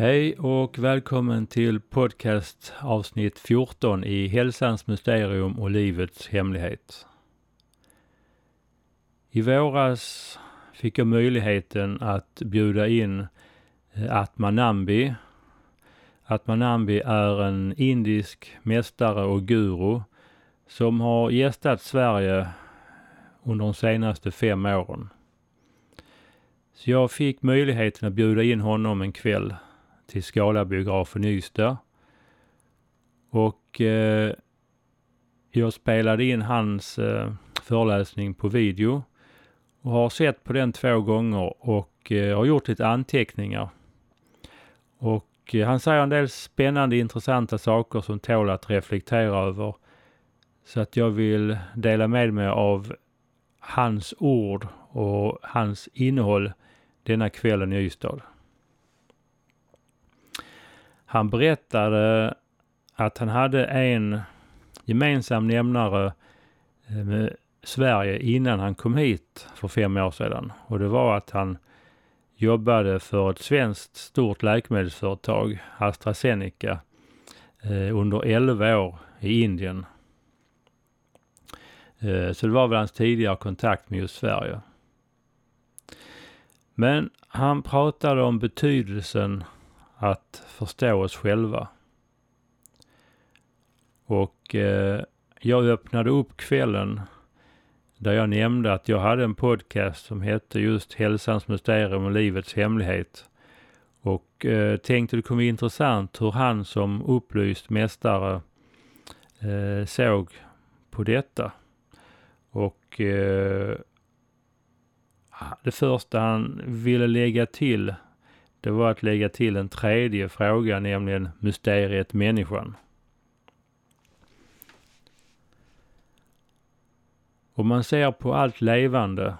Hej och välkommen till podcast avsnitt 14 i Hälsans mysterium och livets hemlighet. I våras fick jag möjligheten att bjuda in eh, Atmanambi. Atmanambi är en indisk mästare och guru som har gästat Sverige under de senaste fem åren. Så jag fick möjligheten att bjuda in honom en kväll till Scala-biografen i Ystad. Och eh, jag spelade in hans eh, föreläsning på video och har sett på den två gånger och eh, har gjort lite anteckningar. Och eh, han säger en del spännande intressanta saker som tål att reflektera över. Så att jag vill dela med mig av hans ord och hans innehåll denna kvällen i Ystad. Han berättade att han hade en gemensam nämnare eh, med Sverige innan han kom hit för fem år sedan. Och det var att han jobbade för ett svenskt stort läkemedelsföretag, AstraZeneca, eh, under 11 år i Indien. Eh, så det var väl hans tidigare kontakt med just Sverige. Men han pratade om betydelsen att förstå oss själva. Och eh, jag öppnade upp kvällen där jag nämnde att jag hade en podcast som hette just Hälsans mysterium och livets hemlighet. Och eh, tänkte det kunde vara intressant hur han som upplyst mästare eh, såg på detta. Och eh, det första han ville lägga till det var att lägga till en tredje fråga, nämligen mysteriet människan. Om man ser på allt levande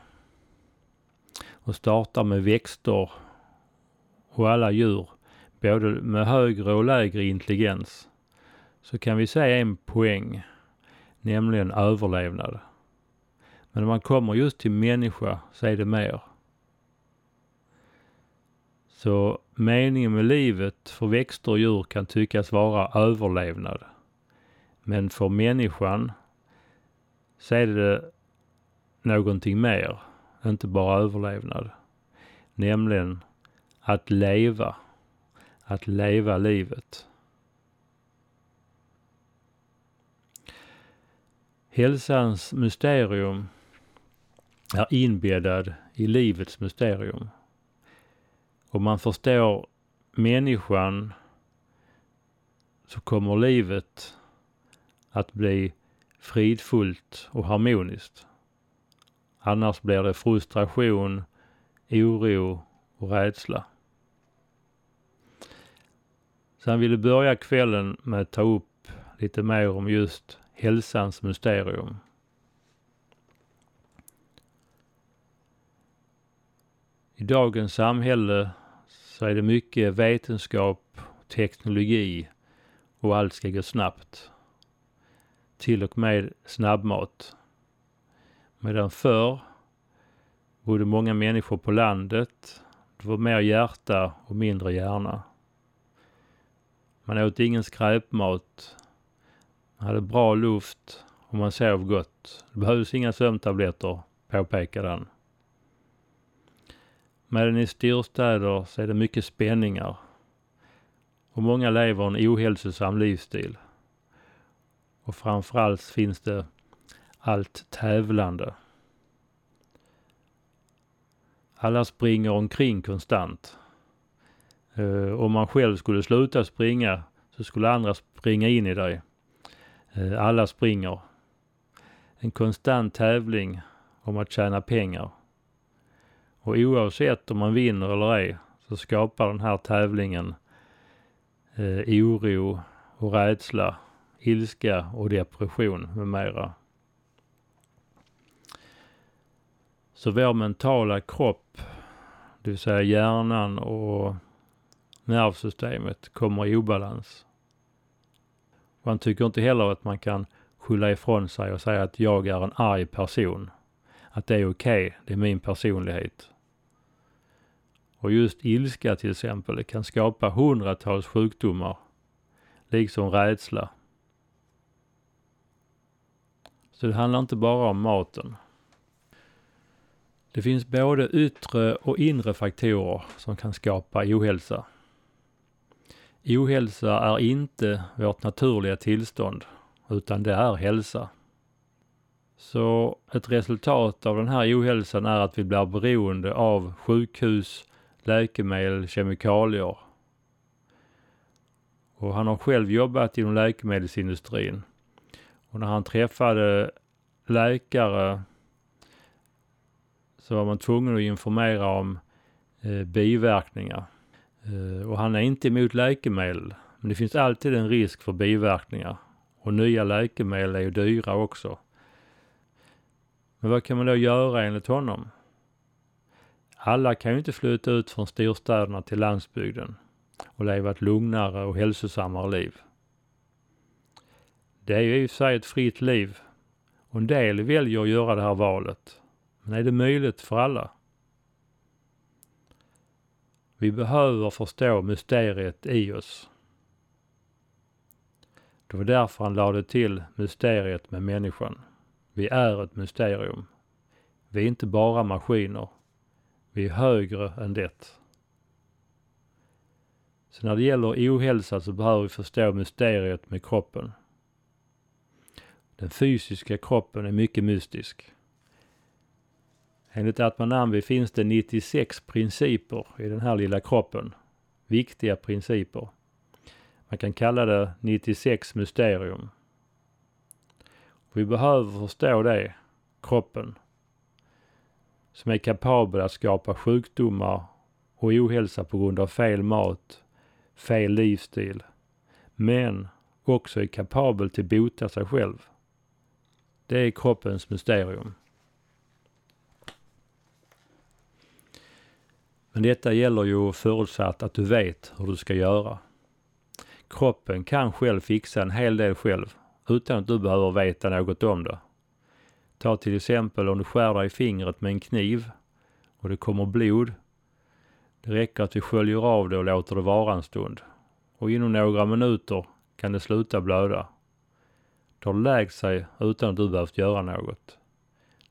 och startar med växter och alla djur, både med högre och lägre intelligens, så kan vi se en poäng, nämligen överlevnad. Men när man kommer just till människa så är det mer. Så meningen med livet för växter och djur kan tyckas vara överlevnad. Men för människan så är det någonting mer, inte bara överlevnad. Nämligen att leva, att leva livet. Hälsans mysterium är inbäddad i livets mysterium. Om man förstår människan så kommer livet att bli fridfullt och harmoniskt. Annars blir det frustration, oro och rädsla. Så han ville börja kvällen med att ta upp lite mer om just hälsans mysterium. I dagens samhälle så är det mycket vetenskap, teknologi och allt ska gå snabbt. Till och med snabbmat. Medan förr bodde många människor på landet. Det var mer hjärta och mindre hjärna. Man åt ingen skräpmat. Man hade bra luft och man sov gott. Det behövdes inga sömntabletter, påpekade han. Medan i storstäder så är det mycket spänningar. Och många lever en ohälsosam livsstil. Och framförallt finns det allt tävlande. Alla springer omkring konstant. Uh, om man själv skulle sluta springa så skulle andra springa in i dig. Uh, alla springer. En konstant tävling om att tjäna pengar. Och oavsett om man vinner eller ej så skapar den här tävlingen eh, oro och rädsla, ilska och depression med mera. Så vår mentala kropp, det vill säga hjärnan och nervsystemet, kommer i obalans. Man tycker inte heller att man kan skylla ifrån sig och säga att jag är en arg person. Att det är okej, okay, det är min personlighet. Och just ilska till exempel kan skapa hundratals sjukdomar, liksom rädsla. Så det handlar inte bara om maten. Det finns både yttre och inre faktorer som kan skapa ohälsa. Ohälsa är inte vårt naturliga tillstånd, utan det är hälsa. Så ett resultat av den här ohälsan är att vi blir beroende av sjukhus, läkemedel, kemikalier. Och han har själv jobbat inom läkemedelsindustrin. Och när han träffade läkare så var man tvungen att informera om eh, biverkningar. Eh, och han är inte emot läkemedel, men det finns alltid en risk för biverkningar. Och nya läkemedel är ju dyra också. Men vad kan man då göra enligt honom? Alla kan ju inte flytta ut från storstäderna till landsbygden och leva ett lugnare och hälsosammare liv. Det är ju i och för sig ett fritt liv och en del väljer att göra det här valet. Men är det möjligt för alla? Vi behöver förstå mysteriet i oss. Det var därför han lade till mysteriet med människan. Vi är ett mysterium. Vi är inte bara maskiner. Vi är högre än det. Så när det gäller ohälsa så behöver vi förstå mysteriet med kroppen. Den fysiska kroppen är mycket mystisk. Enligt Atmanambi finns det 96 principer i den här lilla kroppen. Viktiga principer. Man kan kalla det 96 mysterium. Vi behöver förstå det, kroppen, som är kapabel att skapa sjukdomar och ohälsa på grund av fel mat, fel livsstil, men också är kapabel till att bota sig själv. Det är kroppens mysterium. Men detta gäller ju förutsatt att du vet hur du ska göra. Kroppen kan själv fixa en hel del själv utan att du behöver veta något om det. Ta till exempel om du skär dig i fingret med en kniv och det kommer blod. Det räcker att vi sköljer av det och låter det vara en stund. Och inom några minuter kan det sluta blöda. Det har läkt sig utan att du behövt göra något.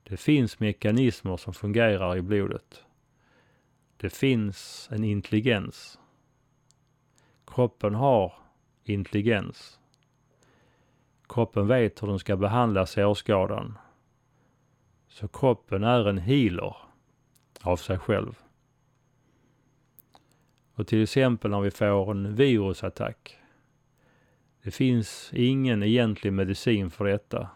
Det finns mekanismer som fungerar i blodet. Det finns en intelligens. Kroppen har intelligens. Kroppen vet hur den ska behandla sårskadan. Så kroppen är en healer av sig själv. Och till exempel när vi får en virusattack. Det finns ingen egentlig medicin för detta.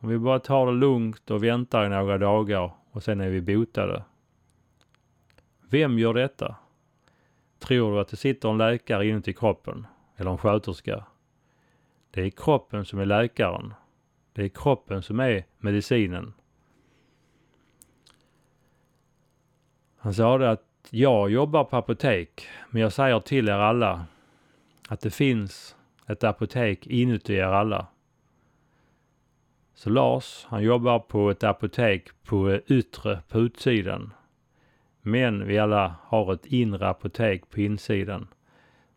Om vi bara tar det lugnt och väntar i några dagar och sen är vi botade. Vem gör detta? Tror du att det sitter en läkare inuti kroppen? Eller en sköterska? Det är kroppen som är läkaren. Det är kroppen som är medicinen. Han sa det att jag jobbar på apotek, men jag säger till er alla att det finns ett apotek inuti er alla. Så Lars, han jobbar på ett apotek på yttre, på utsidan. Men vi alla har ett inre apotek på insidan.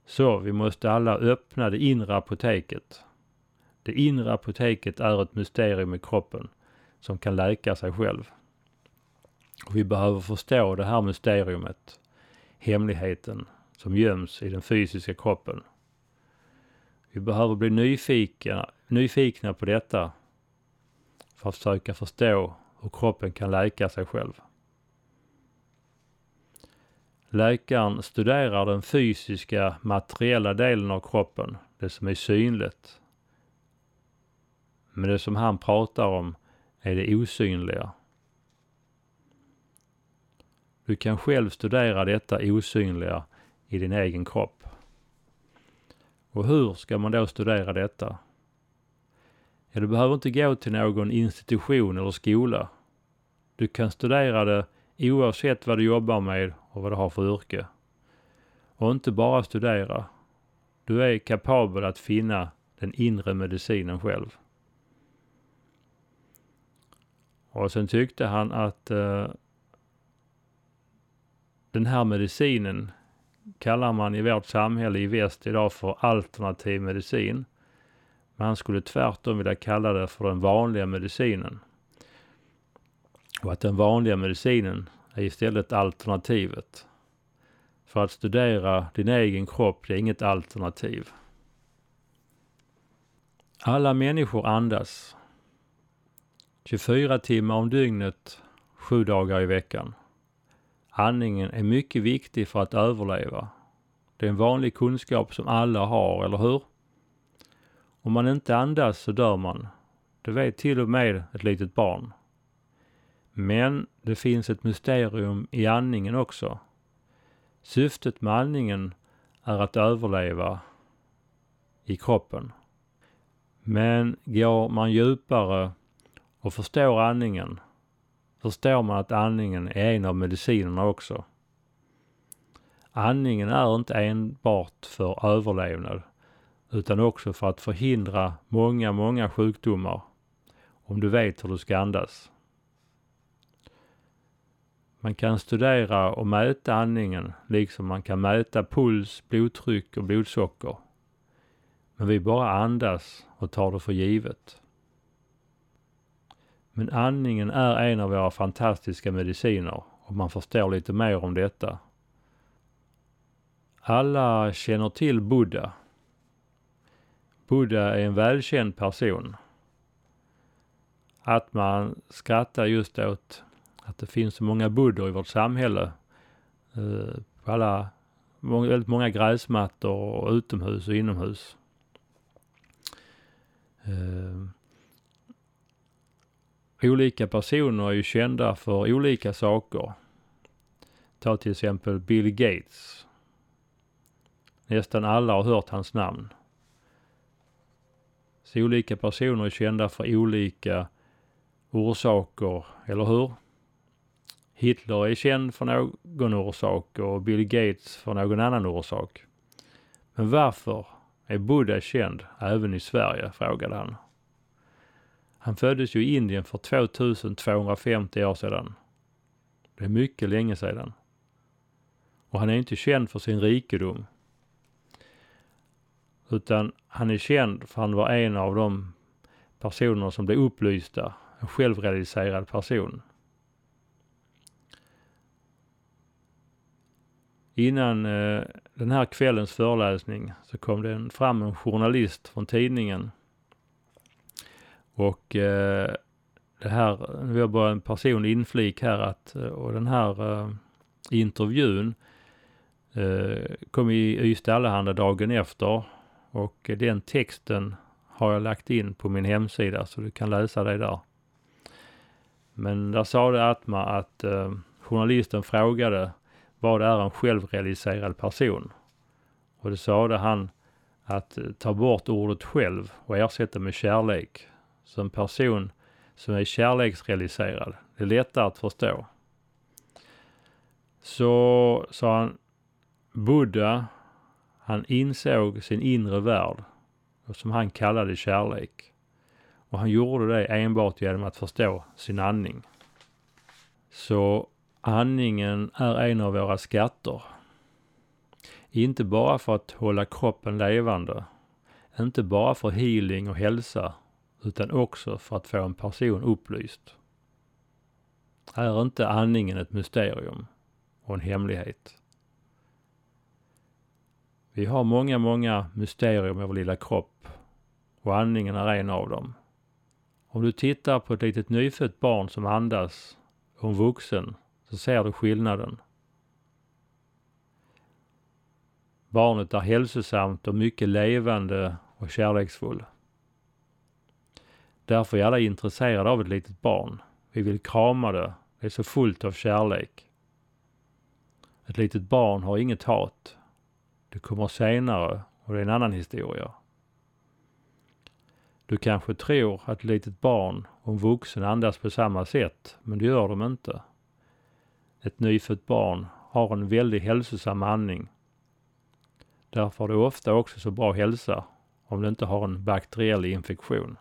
Så vi måste alla öppna det inre apoteket. Det inre apoteket är ett mysterium i kroppen som kan läka sig själv. Och vi behöver förstå det här mysteriumet, hemligheten som göms i den fysiska kroppen. Vi behöver bli nyfikna, nyfikna på detta för att försöka förstå hur kroppen kan läka sig själv. Läkaren studerar den fysiska materiella delen av kroppen, det som är synligt. Men det som han pratar om är det osynliga. Du kan själv studera detta osynliga i din egen kropp. Och hur ska man då studera detta? Ja, du behöver inte gå till någon institution eller skola. Du kan studera det oavsett vad du jobbar med och vad du har för yrke. Och inte bara studera. Du är kapabel att finna den inre medicinen själv. Och sen tyckte han att eh, den här medicinen kallar man i vårt samhälle i väst idag för alternativ medicin. Men han skulle tvärtom vilja kalla det för den vanliga medicinen. Och att den vanliga medicinen är istället alternativet. För att studera din egen kropp, är inget alternativ. Alla människor andas. 24 timmar om dygnet, sju dagar i veckan. Andningen är mycket viktig för att överleva. Det är en vanlig kunskap som alla har, eller hur? Om man inte andas så dör man. Det vet till och med ett litet barn. Men det finns ett mysterium i andningen också. Syftet med andningen är att överleva i kroppen. Men går man djupare och förstår andningen förstår man att andningen är en av medicinerna också. Andningen är inte enbart för överlevnad utan också för att förhindra många, många sjukdomar om du vet hur du ska andas. Man kan studera och mäta andningen liksom man kan mäta puls, blodtryck och blodsocker. Men vi bara andas och tar det för givet. Men andningen är en av våra fantastiska mediciner och man förstår lite mer om detta. Alla känner till Buddha. Buddha är en välkänd person. Att man skrattar just åt att det finns så många buddhor i vårt samhälle. Eh, på alla, väldigt många gräsmattor och utomhus och inomhus. Eh, olika personer är ju kända för olika saker. Ta till exempel Bill Gates. Nästan alla har hört hans namn. Så olika personer är kända för olika orsaker, eller hur? Hitler är känd för någon orsak och Bill Gates för någon annan orsak. Men varför är Buddha känd även i Sverige? frågade han. Han föddes ju i Indien för 2250 år sedan. Det är mycket länge sedan. Och han är inte känd för sin rikedom. Utan han är känd för han var en av de personer som blev upplysta. En självrealiserad person. Innan eh, den här kvällens föreläsning så kom det fram en journalist från tidningen och eh, det här, nu har bara en personlig inflik här att, eh, och den här eh, intervjun eh, kom i Ystad Allehanda dagen efter och den texten har jag lagt in på min hemsida så du kan läsa det där. Men där sa det Atma att eh, journalisten frågade vad är en självrealiserad person? Och det sade han att eh, ta bort ordet själv och ersätta med kärlek så en person som är kärleksrealiserad, det är lättare att förstå. Så sa han, Buddha, han insåg sin inre värld, som han kallade kärlek. Och han gjorde det enbart genom att förstå sin andning. Så andningen är en av våra skatter. Inte bara för att hålla kroppen levande, inte bara för healing och hälsa, utan också för att få en person upplyst. Är inte andningen ett mysterium och en hemlighet? Vi har många, många mysterier med vår lilla kropp och andningen är en av dem. Om du tittar på ett litet nyfött barn som andas och en vuxen så ser du skillnaden. Barnet är hälsosamt och mycket levande och kärleksfull. Därför är alla intresserade av ett litet barn. Vi vill krama det. Det är så fullt av kärlek. Ett litet barn har inget hat. Det kommer senare och det är en annan historia. Du kanske tror att ett litet barn och en vuxen andas på samma sätt, men det gör de inte. Ett nyfött barn har en väldigt hälsosam andning. Därför har det ofta också så bra hälsa om det inte har en bakteriell infektion.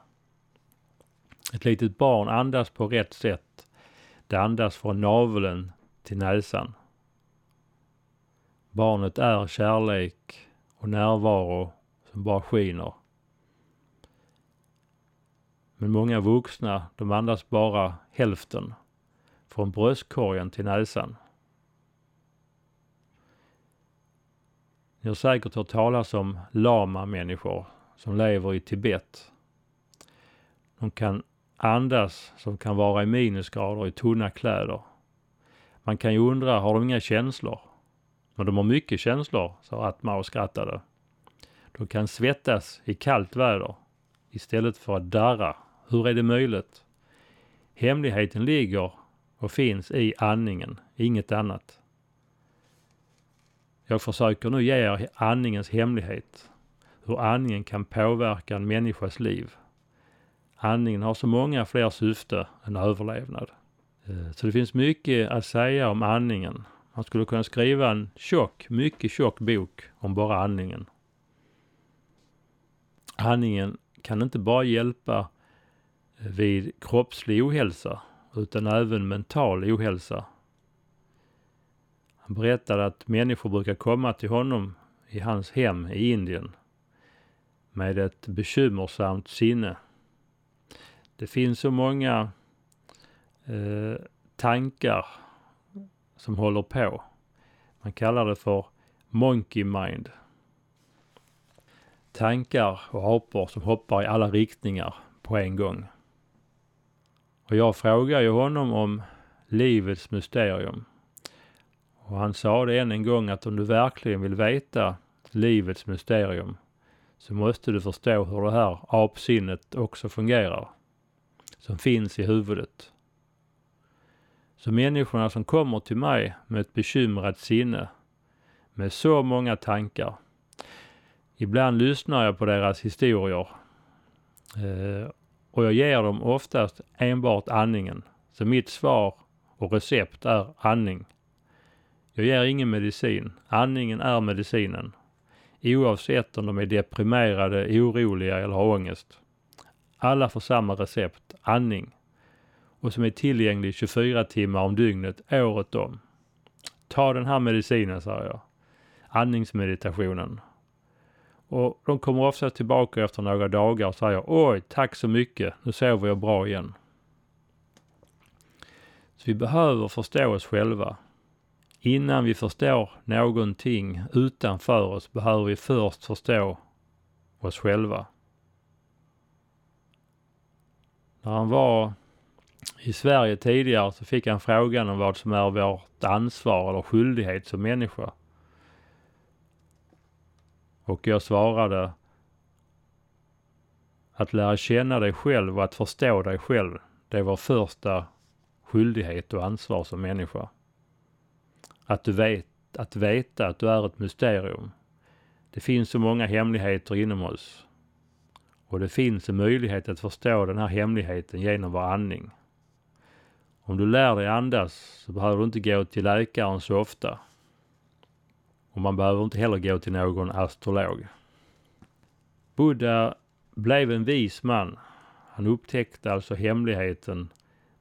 Ett litet barn andas på rätt sätt. Det andas från naveln till näsan. Barnet är kärlek och närvaro som bara skiner. Men många vuxna, de andas bara hälften. Från bröstkorgen till näsan. Ni har säkert hört talas om lama-människor som lever i Tibet. De kan andas som kan vara i minusgrader i tunna kläder. Man kan ju undra, har de inga känslor? Men de har mycket känslor, sa Atma och skrattade. De kan svettas i kallt väder istället för att darra. Hur är det möjligt? Hemligheten ligger och finns i andningen, inget annat. Jag försöker nu ge er andningens hemlighet. Hur andningen kan påverka en människas liv. Andningen har så många fler syfte än överlevnad. Eh, så det finns mycket att säga om andningen. Man skulle kunna skriva en tjock, mycket tjock bok om bara andningen. Andningen kan inte bara hjälpa vid kroppslig ohälsa utan även mental ohälsa. Han berättade att människor brukar komma till honom i hans hem i Indien med ett bekymmersamt sinne. Det finns så många eh, tankar som håller på. Man kallar det för monkey mind. Tankar och apor som hoppar i alla riktningar på en gång. Och jag frågade ju honom om livets mysterium. Och han sa det än en gång att om du verkligen vill veta livets mysterium så måste du förstå hur det här apsinnet också fungerar. Som finns i huvudet. Så människorna som kommer till mig med ett bekymrat sinne, med så många tankar. Ibland lyssnar jag på deras historier eh, och jag ger dem oftast enbart andningen. Så mitt svar och recept är andning. Jag ger ingen medicin. Andningen är medicinen. Oavsett om de är deprimerade, oroliga eller har ångest. Alla får samma recept, andning. Och som är tillgänglig 24 timmar om dygnet, året om. Ta den här medicinen, säger jag. Andningsmeditationen. Och de kommer ofta tillbaka efter några dagar och säger oj, tack så mycket, nu sover jag bra igen. Så vi behöver förstå oss själva. Innan vi förstår någonting utanför oss behöver vi först förstå oss själva. När han var i Sverige tidigare så fick han frågan om vad som är vårt ansvar eller skyldighet som människa. Och jag svarade att lära känna dig själv och att förstå dig själv, det är vår första skyldighet och ansvar som människa. Att du vet, att veta att du är ett mysterium. Det finns så många hemligheter inom oss. Och det finns en möjlighet att förstå den här hemligheten genom vår andning. Om du lär dig andas så behöver du inte gå till läkaren så ofta. Och man behöver inte heller gå till någon astrolog. Buddha blev en vis man. Han upptäckte alltså hemligheten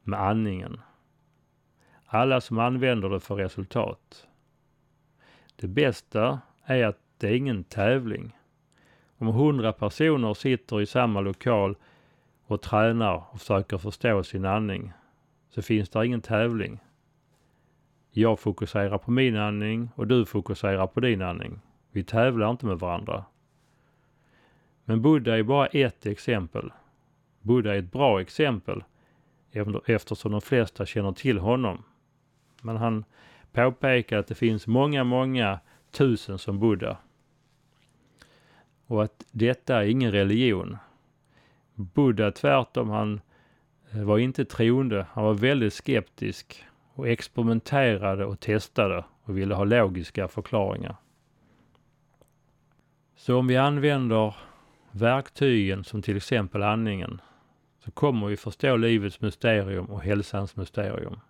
med andningen. Alla som använder det får resultat. Det bästa är att det är ingen tävling. Om hundra personer sitter i samma lokal och tränar och försöker förstå sin andning så finns det ingen tävling. Jag fokuserar på min andning och du fokuserar på din andning. Vi tävlar inte med varandra. Men Buddha är bara ett exempel. Buddha är ett bra exempel eftersom de flesta känner till honom. Men han påpekar att det finns många, många tusen som Buddha. Och att detta är ingen religion. Buddha tvärtom, han var inte troende. Han var väldigt skeptisk och experimenterade och testade och ville ha logiska förklaringar. Så om vi använder verktygen som till exempel andningen så kommer vi förstå livets mysterium och hälsans mysterium.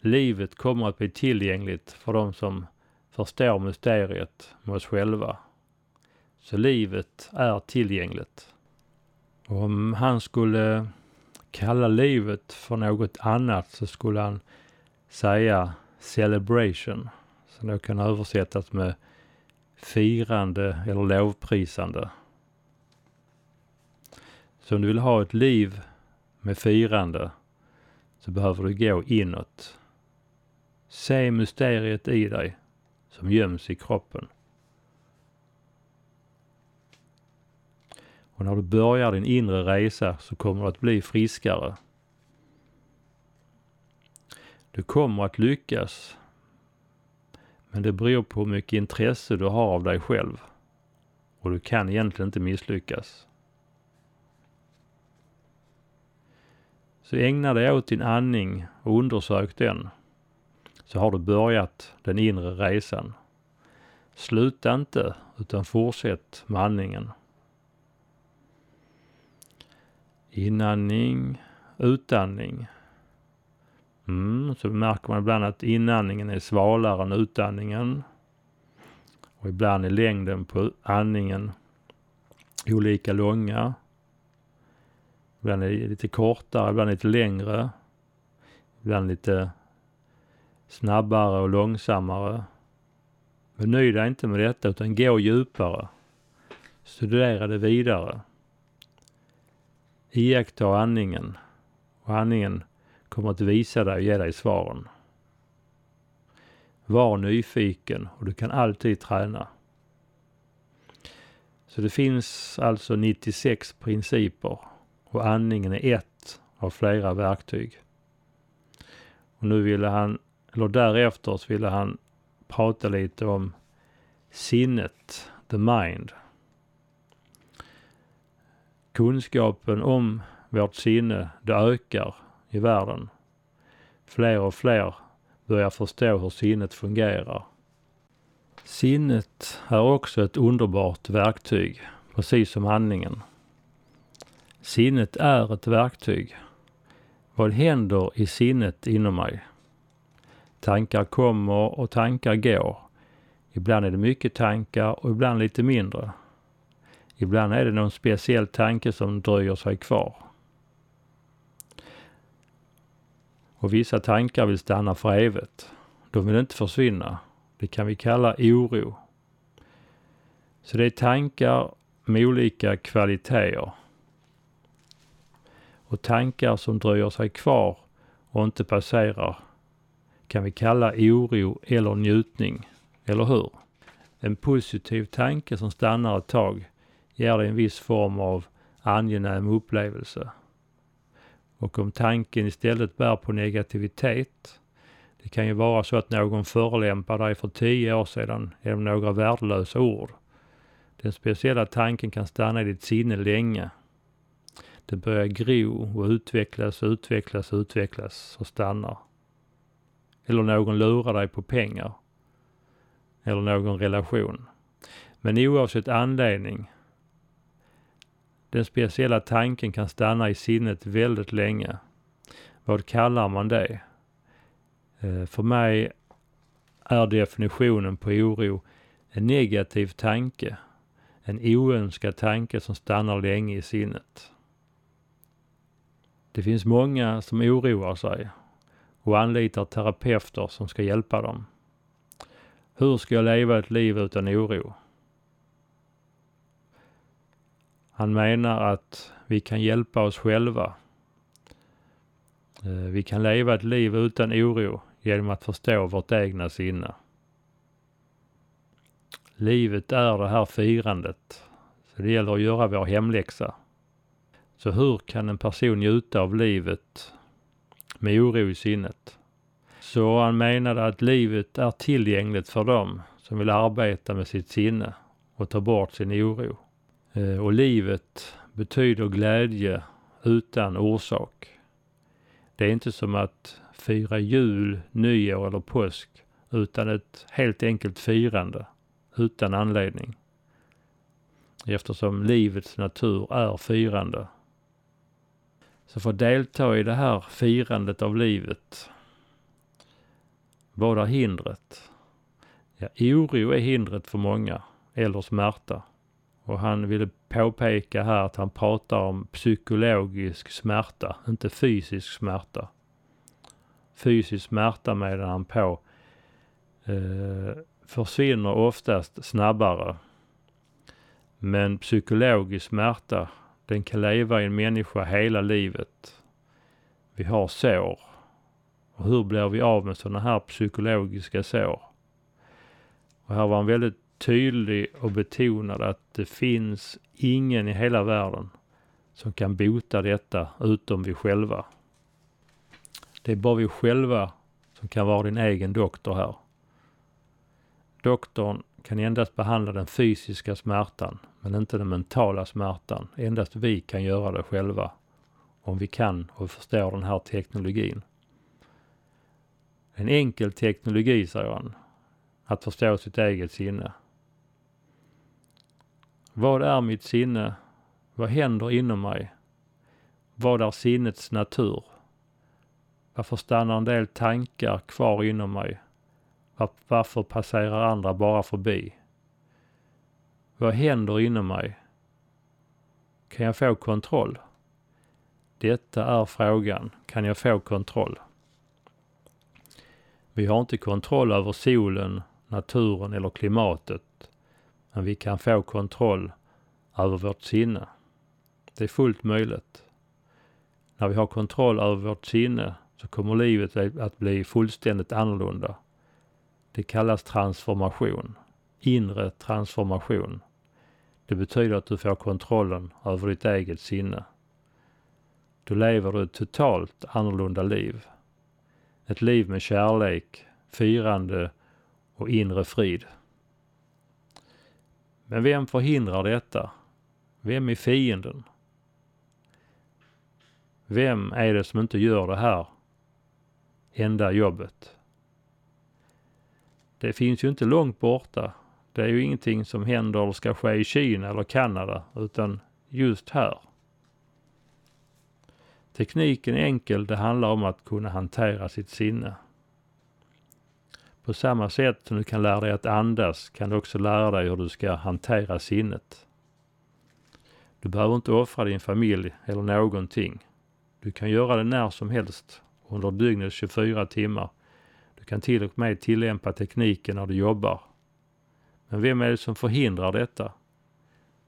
Livet kommer att bli tillgängligt för de som förstår mysteriet med oss själva. Så livet är tillgängligt. Och om han skulle kalla livet för något annat så skulle han säga celebration. som då kan översättas med firande eller lovprisande. Så om du vill ha ett liv med firande så behöver du gå inåt. Se mysteriet i dig som göms i kroppen. Och när du börjar din inre resa så kommer du att bli friskare. Du kommer att lyckas. Men det beror på hur mycket intresse du har av dig själv. Och du kan egentligen inte misslyckas. Så ägna dig åt din andning och undersök den. Så har du börjat den inre resan. Sluta inte, utan fortsätt med andningen. Inandning, utandning. Mm, så märker man ibland att inandningen är svalare än utandningen. Och ibland är längden på andningen olika långa. Ibland är det lite kortare, ibland lite längre. Ibland lite snabbare och långsammare. Men nöj dig inte med detta utan gå djupare. Studera det vidare. Iaktta andningen och andningen kommer att visa dig och ge dig svaren. Var nyfiken och du kan alltid träna. Så det finns alltså 96 principer och andningen är ett av flera verktyg. Och nu ville han, eller därefter så ville han prata lite om sinnet, the mind. Kunskapen om vårt sinne, det ökar i världen. Fler och fler börjar förstå hur sinnet fungerar. Sinnet är också ett underbart verktyg, precis som handlingen. Sinnet är ett verktyg. Vad händer i sinnet inom mig? Tankar kommer och tankar går. Ibland är det mycket tankar och ibland lite mindre. Ibland är det någon speciell tanke som dröjer sig kvar. Och vissa tankar vill stanna för evigt. De vill inte försvinna. Det kan vi kalla oro. Så det är tankar med olika kvaliteter. Och tankar som dröjer sig kvar och inte passerar kan vi kalla oro eller njutning. Eller hur? En positiv tanke som stannar ett tag ger dig en viss form av angenäm upplevelse. Och om tanken istället bär på negativitet, det kan ju vara så att någon förolämpar dig för tio år sedan genom några värdelösa ord. Den speciella tanken kan stanna i ditt sinne länge. Den börjar gro och utvecklas, utvecklas, utvecklas och stannar. Eller någon lurar dig på pengar. Eller någon relation. Men oavsett anledning den speciella tanken kan stanna i sinnet väldigt länge. Vad kallar man det? Eh, för mig är definitionen på oro en negativ tanke. En oönskad tanke som stannar länge i sinnet. Det finns många som oroar sig och anlitar terapeuter som ska hjälpa dem. Hur ska jag leva ett liv utan oro? Han menar att vi kan hjälpa oss själva. Eh, vi kan leva ett liv utan oro genom att förstå vårt egna sinne. Livet är det här firandet. Så det gäller att göra vår hemläxa. Så hur kan en person njuta av livet med oro i sinnet? Så han menade att livet är tillgängligt för dem som vill arbeta med sitt sinne och ta bort sin oro. Eh, och livet betyder glädje utan orsak. Det är inte som att fira jul, nyår eller påsk utan ett helt enkelt firande utan anledning. Eftersom livets natur är firande. Så för att delta i det här firandet av livet, vad är hindret? Ja, oro är hindret för många, eller smärta. Och han ville påpeka här att han pratar om psykologisk smärta, inte fysisk smärta. Fysisk smärta medan han på eh, försvinner oftast snabbare. Men psykologisk smärta, den kan leva i en människa hela livet. Vi har sår. Och hur blir vi av med sådana här psykologiska sår? Och här var han väldigt tydlig och betonade att det finns ingen i hela världen som kan bota detta utom vi själva. Det är bara vi själva som kan vara din egen doktor här. Doktorn kan endast behandla den fysiska smärtan, men inte den mentala smärtan. Endast vi kan göra det själva. Om vi kan och förstår den här teknologin. En enkel teknologi, säger han. Att förstå sitt eget sinne. Vad är mitt sinne? Vad händer inom mig? Vad är sinnets natur? Varför stannar en del tankar kvar inom mig? Varför passerar andra bara förbi? Vad händer inom mig? Kan jag få kontroll? Detta är frågan. Kan jag få kontroll? Vi har inte kontroll över solen, naturen eller klimatet. Men vi kan få kontroll över vårt sinne. Det är fullt möjligt. När vi har kontroll över vårt sinne så kommer livet att bli fullständigt annorlunda. Det kallas transformation. Inre transformation. Det betyder att du får kontrollen över ditt eget sinne. Då lever du ett totalt annorlunda liv. Ett liv med kärlek, firande och inre frid. Men vem förhindrar detta? Vem är fienden? Vem är det som inte gör det här enda jobbet? Det finns ju inte långt borta. Det är ju ingenting som händer eller ska ske i Kina eller Kanada, utan just här. Tekniken är enkel. Det handlar om att kunna hantera sitt sinne. På samma sätt som du kan lära dig att andas kan du också lära dig hur du ska hantera sinnet. Du behöver inte offra din familj eller någonting. Du kan göra det när som helst under dygnets 24 timmar. Du kan till och med tillämpa tekniken när du jobbar. Men vem är det som förhindrar detta?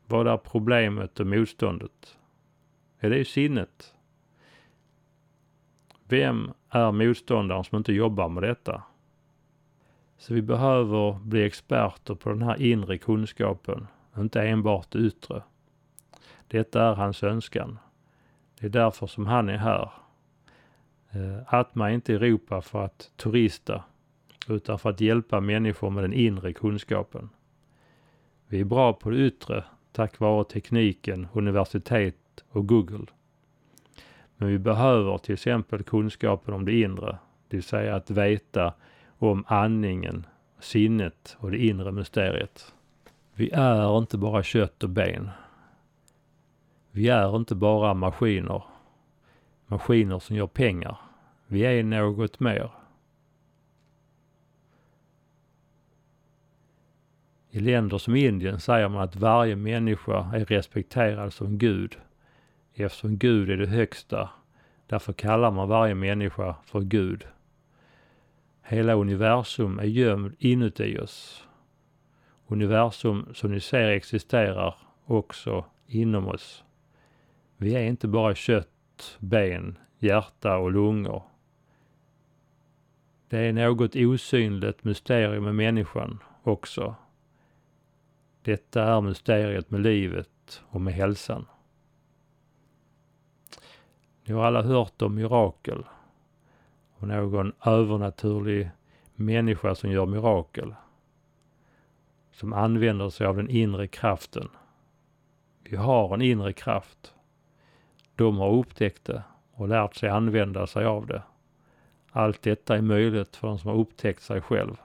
Vad är problemet och motståndet? Är det sinnet? Vem är motståndaren som inte jobbar med detta? Så vi behöver bli experter på den här inre kunskapen, inte enbart det yttre. Detta är hans önskan. Det är därför som han är här. Eh, Atma är inte i Europa för att turista, utan för att hjälpa människor med den inre kunskapen. Vi är bra på det yttre tack vare tekniken, universitet och Google. Men vi behöver till exempel kunskapen om det inre, det vill säga att veta om andningen, sinnet och det inre mysteriet. Vi är inte bara kött och ben. Vi är inte bara maskiner. Maskiner som gör pengar. Vi är något mer. I länder som Indien säger man att varje människa är respekterad som Gud. Eftersom Gud är det högsta. Därför kallar man varje människa för Gud. Hela universum är gömd inuti oss. Universum som ni ser existerar också inom oss. Vi är inte bara kött, ben, hjärta och lungor. Det är något osynligt mysterium med människan också. Detta är mysteriet med livet och med hälsan. Ni har alla hört om mirakel och någon övernaturlig människa som gör mirakel. Som använder sig av den inre kraften. Vi har en inre kraft. De har upptäckt det och lärt sig använda sig av det. Allt detta är möjligt för de som har upptäckt sig själv.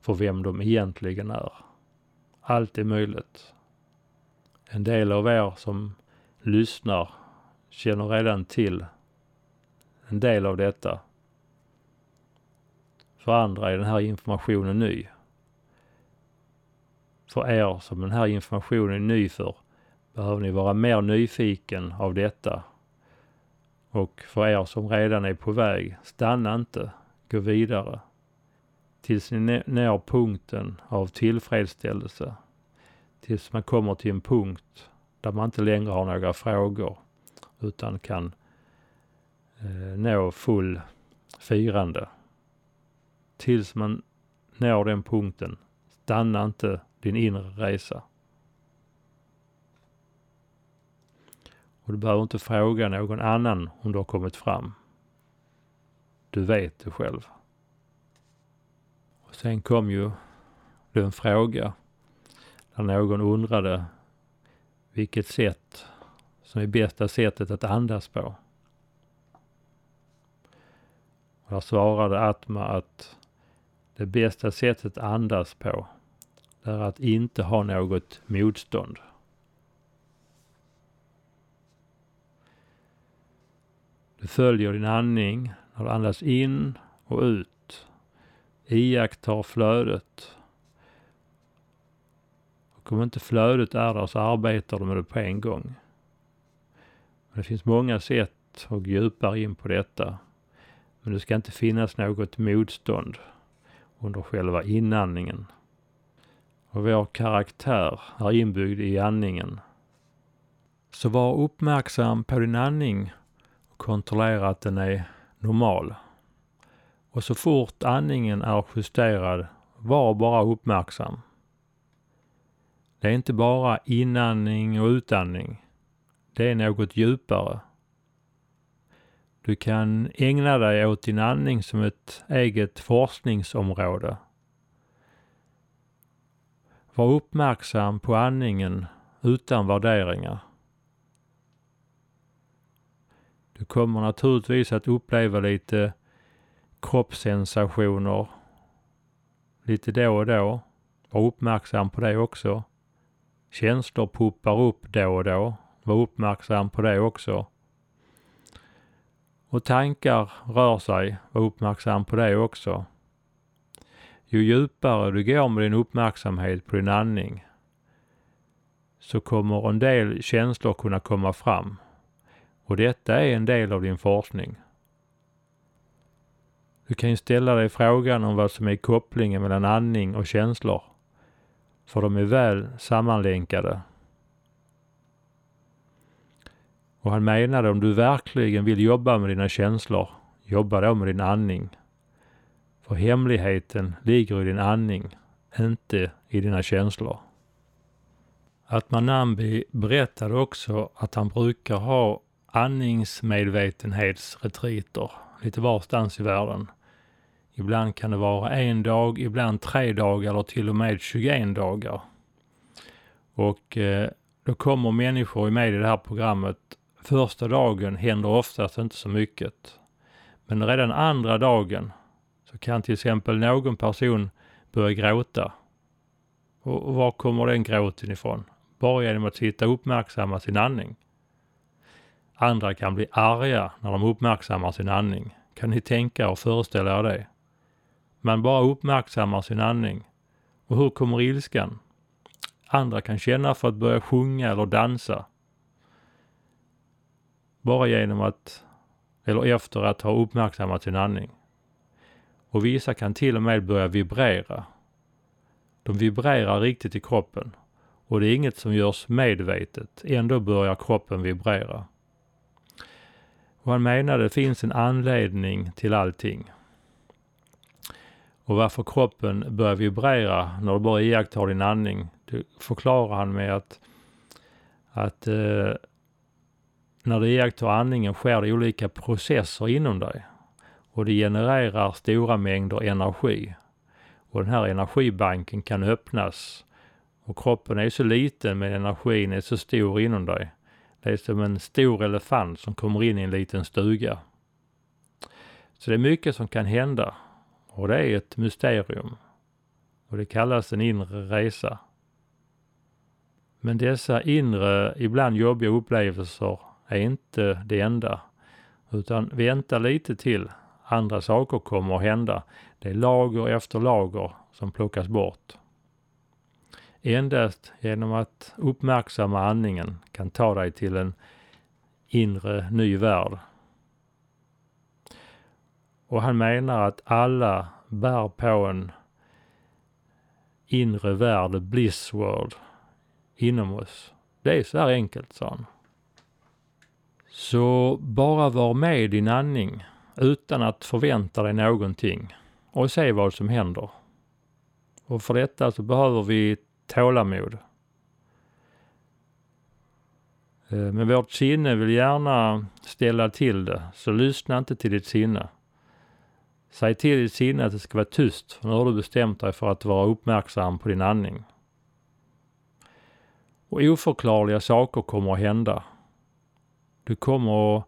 För vem de egentligen är. Allt är möjligt. En del av er som lyssnar känner redan till en del av detta. För andra är den här informationen ny. För er som den här informationen är ny för behöver ni vara mer nyfiken av detta. Och för er som redan är på väg, stanna inte, gå vidare. tills ni når punkten av tillfredsställelse. Tills man kommer till en punkt där man inte längre har några frågor utan kan eh, nå full firande. Tills man når den punkten, stanna inte din inre resa. Och du behöver inte fråga någon annan om du har kommit fram. Du vet det själv. Och sen kom ju en fråga där någon undrade vilket sätt som är bästa sättet att andas på. Och där svarade Atma att det bästa sättet att andas på är att inte ha något motstånd. Du följer din andning när du andas in och ut. Iakttar flödet. Och om inte flödet är där så arbetar du med det på en gång. Men det finns många sätt att djupare in på detta. Men det ska inte finnas något motstånd under själva inandningen. Och vår karaktär är inbyggd i andningen. Så var uppmärksam på din andning och kontrollera att den är normal. Och så fort andningen är justerad, var bara uppmärksam. Det är inte bara inandning och utandning. Det är något djupare. Du kan ägna dig åt din andning som ett eget forskningsområde. Var uppmärksam på andningen utan värderingar. Du kommer naturligtvis att uppleva lite kroppssensationer lite då och då. Var uppmärksam på det också. Känslor poppar upp då och då. Var uppmärksam på det också. Och tankar rör sig. Var uppmärksam på det också. Ju djupare du går med din uppmärksamhet på din andning så kommer en del känslor kunna komma fram. Och detta är en del av din forskning. Du kan ju ställa dig frågan om vad som är kopplingen mellan andning och känslor. För de är väl sammanlänkade. Och han menade om du verkligen vill jobba med dina känslor, jobba då med din andning. För hemligheten ligger i din andning, inte i dina känslor. Atmanambi berättade också att han brukar ha andningsmedvetenhetsretriter lite varstans i världen. Ibland kan det vara en dag, ibland tre dagar eller till och med 21 dagar. Och eh, då kommer människor med i det här programmet. Första dagen händer oftast inte så mycket. Men redan andra dagen så kan till exempel någon person börja gråta. Och var kommer den gråten ifrån? Bara genom att sitta och uppmärksamma sin andning. Andra kan bli arga när de uppmärksammar sin andning. Kan ni tänka och föreställa er det? Man bara uppmärksammar sin andning. Och hur kommer ilskan? Andra kan känna för att börja sjunga eller dansa. Bara genom att, eller efter att ha uppmärksammat sin andning. Och vissa kan till och med börja vibrera. De vibrerar riktigt i kroppen. Och det är inget som görs medvetet. Ändå börjar kroppen vibrera. Och han menade det finns en anledning till allting. Och varför kroppen börjar vibrera när du bara iakttar din andning, det förklarar han med att, att eh, när du iakttar andningen sker det olika processer inom dig. Och det genererar stora mängder energi. Och den här energibanken kan öppnas. Och kroppen är så liten men energin är så stor inom dig. Det är som en stor elefant som kommer in i en liten stuga. Så det är mycket som kan hända och det är ett mysterium. Och det kallas en inre resa. Men dessa inre, ibland jobbiga upplevelser är inte det enda. Utan vänta lite till. Andra saker kommer att hända. Det är lager efter lager som plockas bort. Endast genom att uppmärksamma andningen kan ta dig till en inre ny värld. Och han menar att alla bär på en inre värld, bliss world, inom oss. Det är så här enkelt, sa han. Så bara var med i din andning utan att förvänta dig någonting och se vad som händer. Och för detta så behöver vi tålamod. Eh, men vårt sinne vill gärna ställa till det, så lyssna inte till ditt sinne. Säg till ditt sinne att det ska vara tyst, för nu har du bestämt dig för att vara uppmärksam på din andning. Och oförklarliga saker kommer att hända. Du kommer att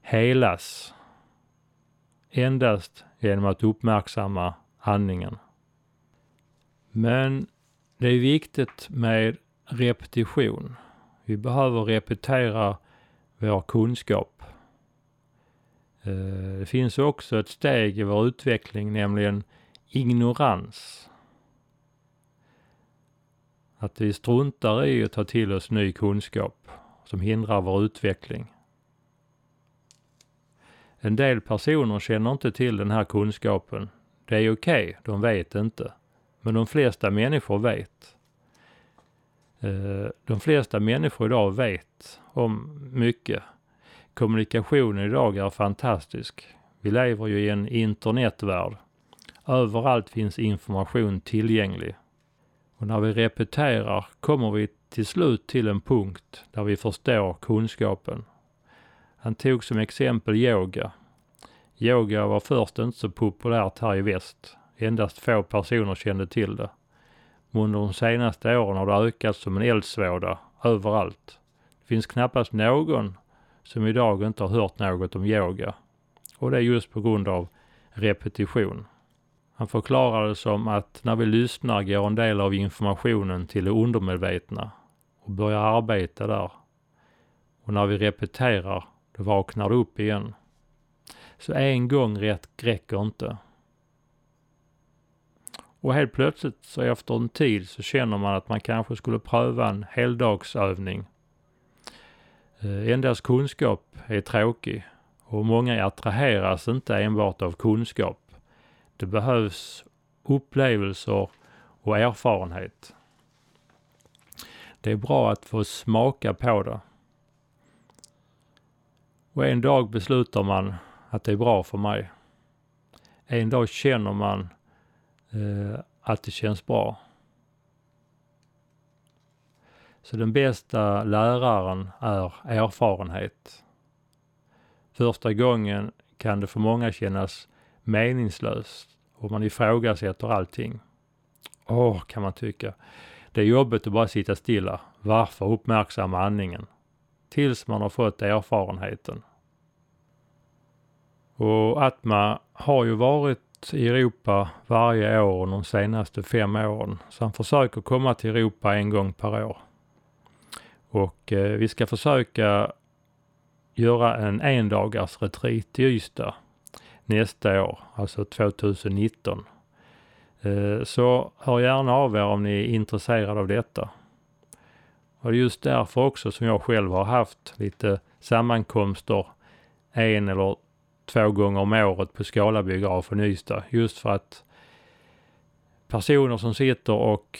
helas endast genom att uppmärksamma andningen. Men det är viktigt med repetition. Vi behöver repetera vår kunskap. Eh, det finns också ett steg i vår utveckling, nämligen ignorans. Att vi struntar i att ta till oss ny kunskap som hindrar vår utveckling. En del personer känner inte till den här kunskapen. Det är okej, okay, de vet inte. Men de flesta människor vet. Eh, de flesta människor idag vet om mycket. Kommunikationen idag är fantastisk. Vi lever ju i en internetvärld. Överallt finns information tillgänglig. Och när vi repeterar kommer vi till slut till en punkt där vi förstår kunskapen. Han tog som exempel yoga. Yoga var först inte så populärt här i väst. Endast få personer kände till det. Men under de senaste åren har det ökat som en eldsvåda överallt. Det finns knappast någon som idag inte har hört något om yoga. Och det är just på grund av repetition. Han förklarar det som att när vi lyssnar går en del av informationen till det undermedvetna och börjar arbeta där. Och när vi repeterar, då vaknar det upp igen. Så en gång rätt räcker inte. Och helt plötsligt så efter en tid så känner man att man kanske skulle pröva en heldagsövning. Eh, Endast kunskap är tråkig och många attraheras inte enbart av kunskap. Det behövs upplevelser och erfarenhet. Det är bra att få smaka på det. Och en dag beslutar man att det är bra för mig. En dag känner man eh, att det känns bra. Så den bästa läraren är erfarenhet. Första gången kan det för många kännas meningslöst och man ifrågasätter allting. Åh, kan man tycka. Det är jobbigt att bara sitta stilla. Varför uppmärksamma andningen? Tills man har fått erfarenheten. Och Atma har ju varit i Europa varje år de senaste fem åren. Så han försöker komma till Europa en gång per år. Och eh, vi ska försöka göra en endagars retreat i Ystad nästa år, alltså 2019. Eh, så hör gärna av er om ni är intresserade av detta. Och det är just därför också som jag själv har haft lite sammankomster en eller två gånger om året på Skala biograf i Ystad. Just för att personer som sitter och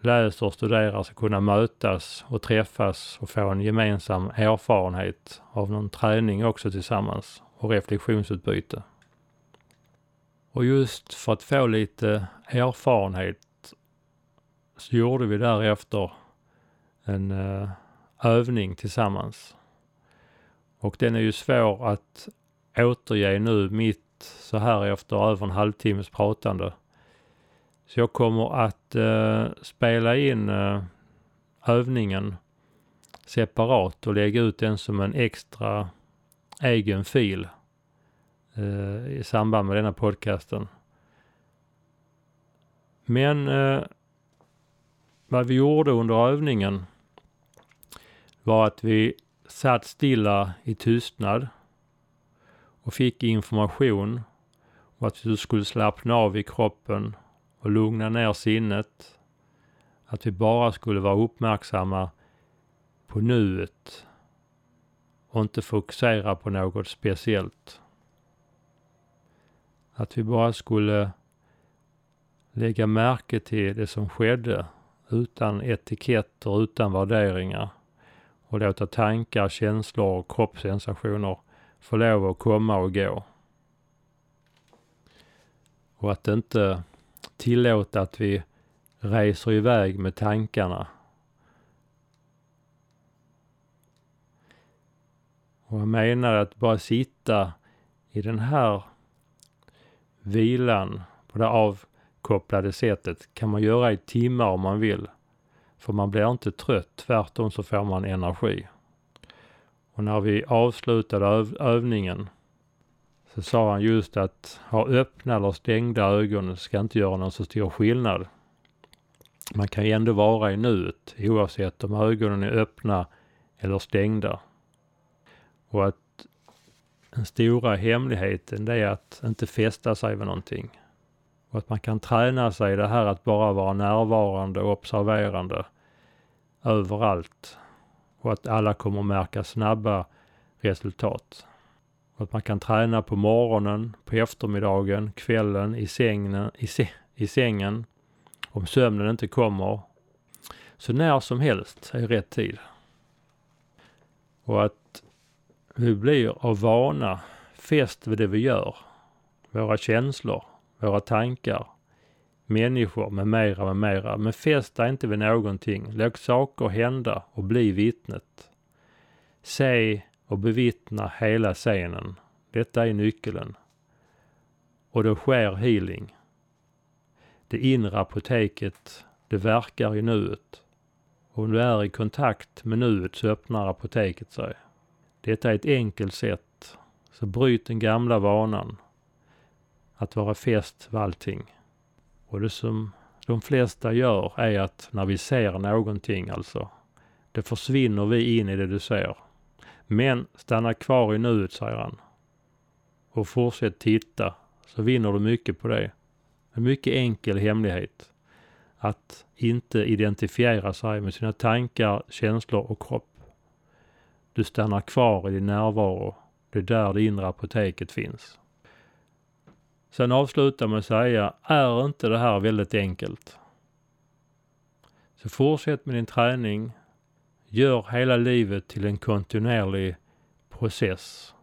läser och studerar ska kunna mötas och träffas och få en gemensam erfarenhet av någon träning också tillsammans och reflektionsutbyte. Och just för att få lite erfarenhet så gjorde vi därefter en uh, övning tillsammans. Och den är ju svår att återge nu mitt så här efter över en halvtimmes pratande. Så jag kommer att uh, spela in uh, övningen separat och lägga ut den som en extra egen fil eh, i samband med denna podcasten. Men eh, vad vi gjorde under övningen var att vi satt stilla i tystnad och fick information om att du skulle slappna av i kroppen och lugna ner sinnet. Att vi bara skulle vara uppmärksamma på nuet och inte fokusera på något speciellt. Att vi bara skulle lägga märke till det som skedde utan etiketter, utan värderingar och låta tankar, känslor och kroppssensationer få lov att komma och gå. Och att inte tillåta att vi reser iväg med tankarna. Och jag menar att bara sitta i den här vilan på det avkopplade sättet kan man göra i timmar om man vill. För man blir inte trött, tvärtom så får man energi. Och när vi avslutade öv övningen så sa han just att ha öppna eller stängda ögon ska inte göra någon så stor skillnad. Man kan ju ändå vara i nuet oavsett om ögonen är öppna eller stängda. Och att den stora hemligheten det är att inte fästa sig vid någonting. Och att man kan träna sig i det här att bara vara närvarande och observerande överallt. Och att alla kommer märka snabba resultat. Och att man kan träna på morgonen, på eftermiddagen, kvällen, i sängen, i, se, i sängen. Om sömnen inte kommer. Så när som helst är rätt tid. Och att vi blir av vana fäst vid det vi gör. Våra känslor, våra tankar, människor med mera, med mera. Men fästa inte vid någonting. Låt saker hända och bli vittnet. Se och bevittna hela scenen. Detta är nyckeln. Och då sker healing. Det inre apoteket, det verkar i nuet. Och om du är i kontakt med nuet så öppnar apoteket sig. Detta är ett enkelt sätt. Så bryt den gamla vanan. Att vara fäst vid allting. Och det som de flesta gör är att när vi ser någonting alltså, det försvinner vi in i det du ser. Men stanna kvar i nuet, säger han. Och fortsätt titta, så vinner du mycket på det. En mycket enkel hemlighet. Att inte identifiera sig med sina tankar, känslor och kropp. Du stannar kvar i din närvaro. Det är där det inre apoteket finns. Sen avslutar med att säga, är inte det här väldigt enkelt? Så fortsätt med din träning. Gör hela livet till en kontinuerlig process.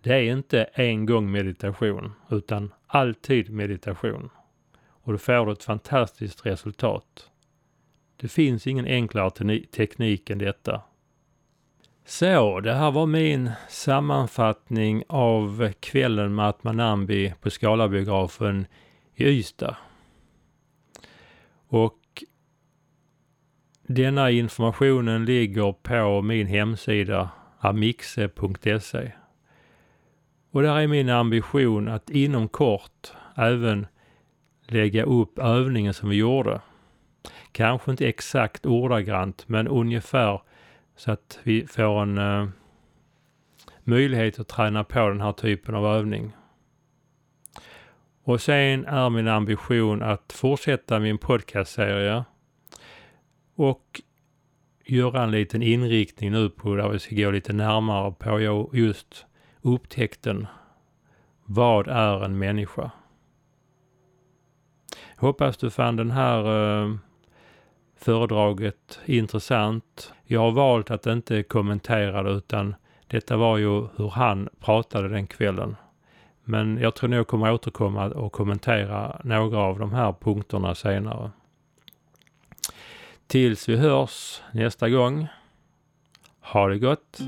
Det är inte en gång meditation, utan alltid meditation. Och då får du ett fantastiskt resultat. Det finns ingen enklare teknik än detta. Så, det här var min sammanfattning av kvällen med Atmanambi på Skalabiografen i Ystad. Och denna informationen ligger på min hemsida amixe.se. Och där är min ambition att inom kort även lägga upp övningen som vi gjorde. Kanske inte exakt ordagrant, men ungefär så att vi får en uh, möjlighet att träna på den här typen av övning. Och sen är min ambition att fortsätta min podcastserie och göra en liten inriktning nu på där vi ska gå lite närmare på just upptäckten. Vad är en människa? Hoppas du fann den här uh, föredraget intressant. Jag har valt att inte kommentera det utan detta var ju hur han pratade den kvällen. Men jag tror nog jag kommer återkomma och kommentera några av de här punkterna senare. Tills vi hörs nästa gång. Ha det gott!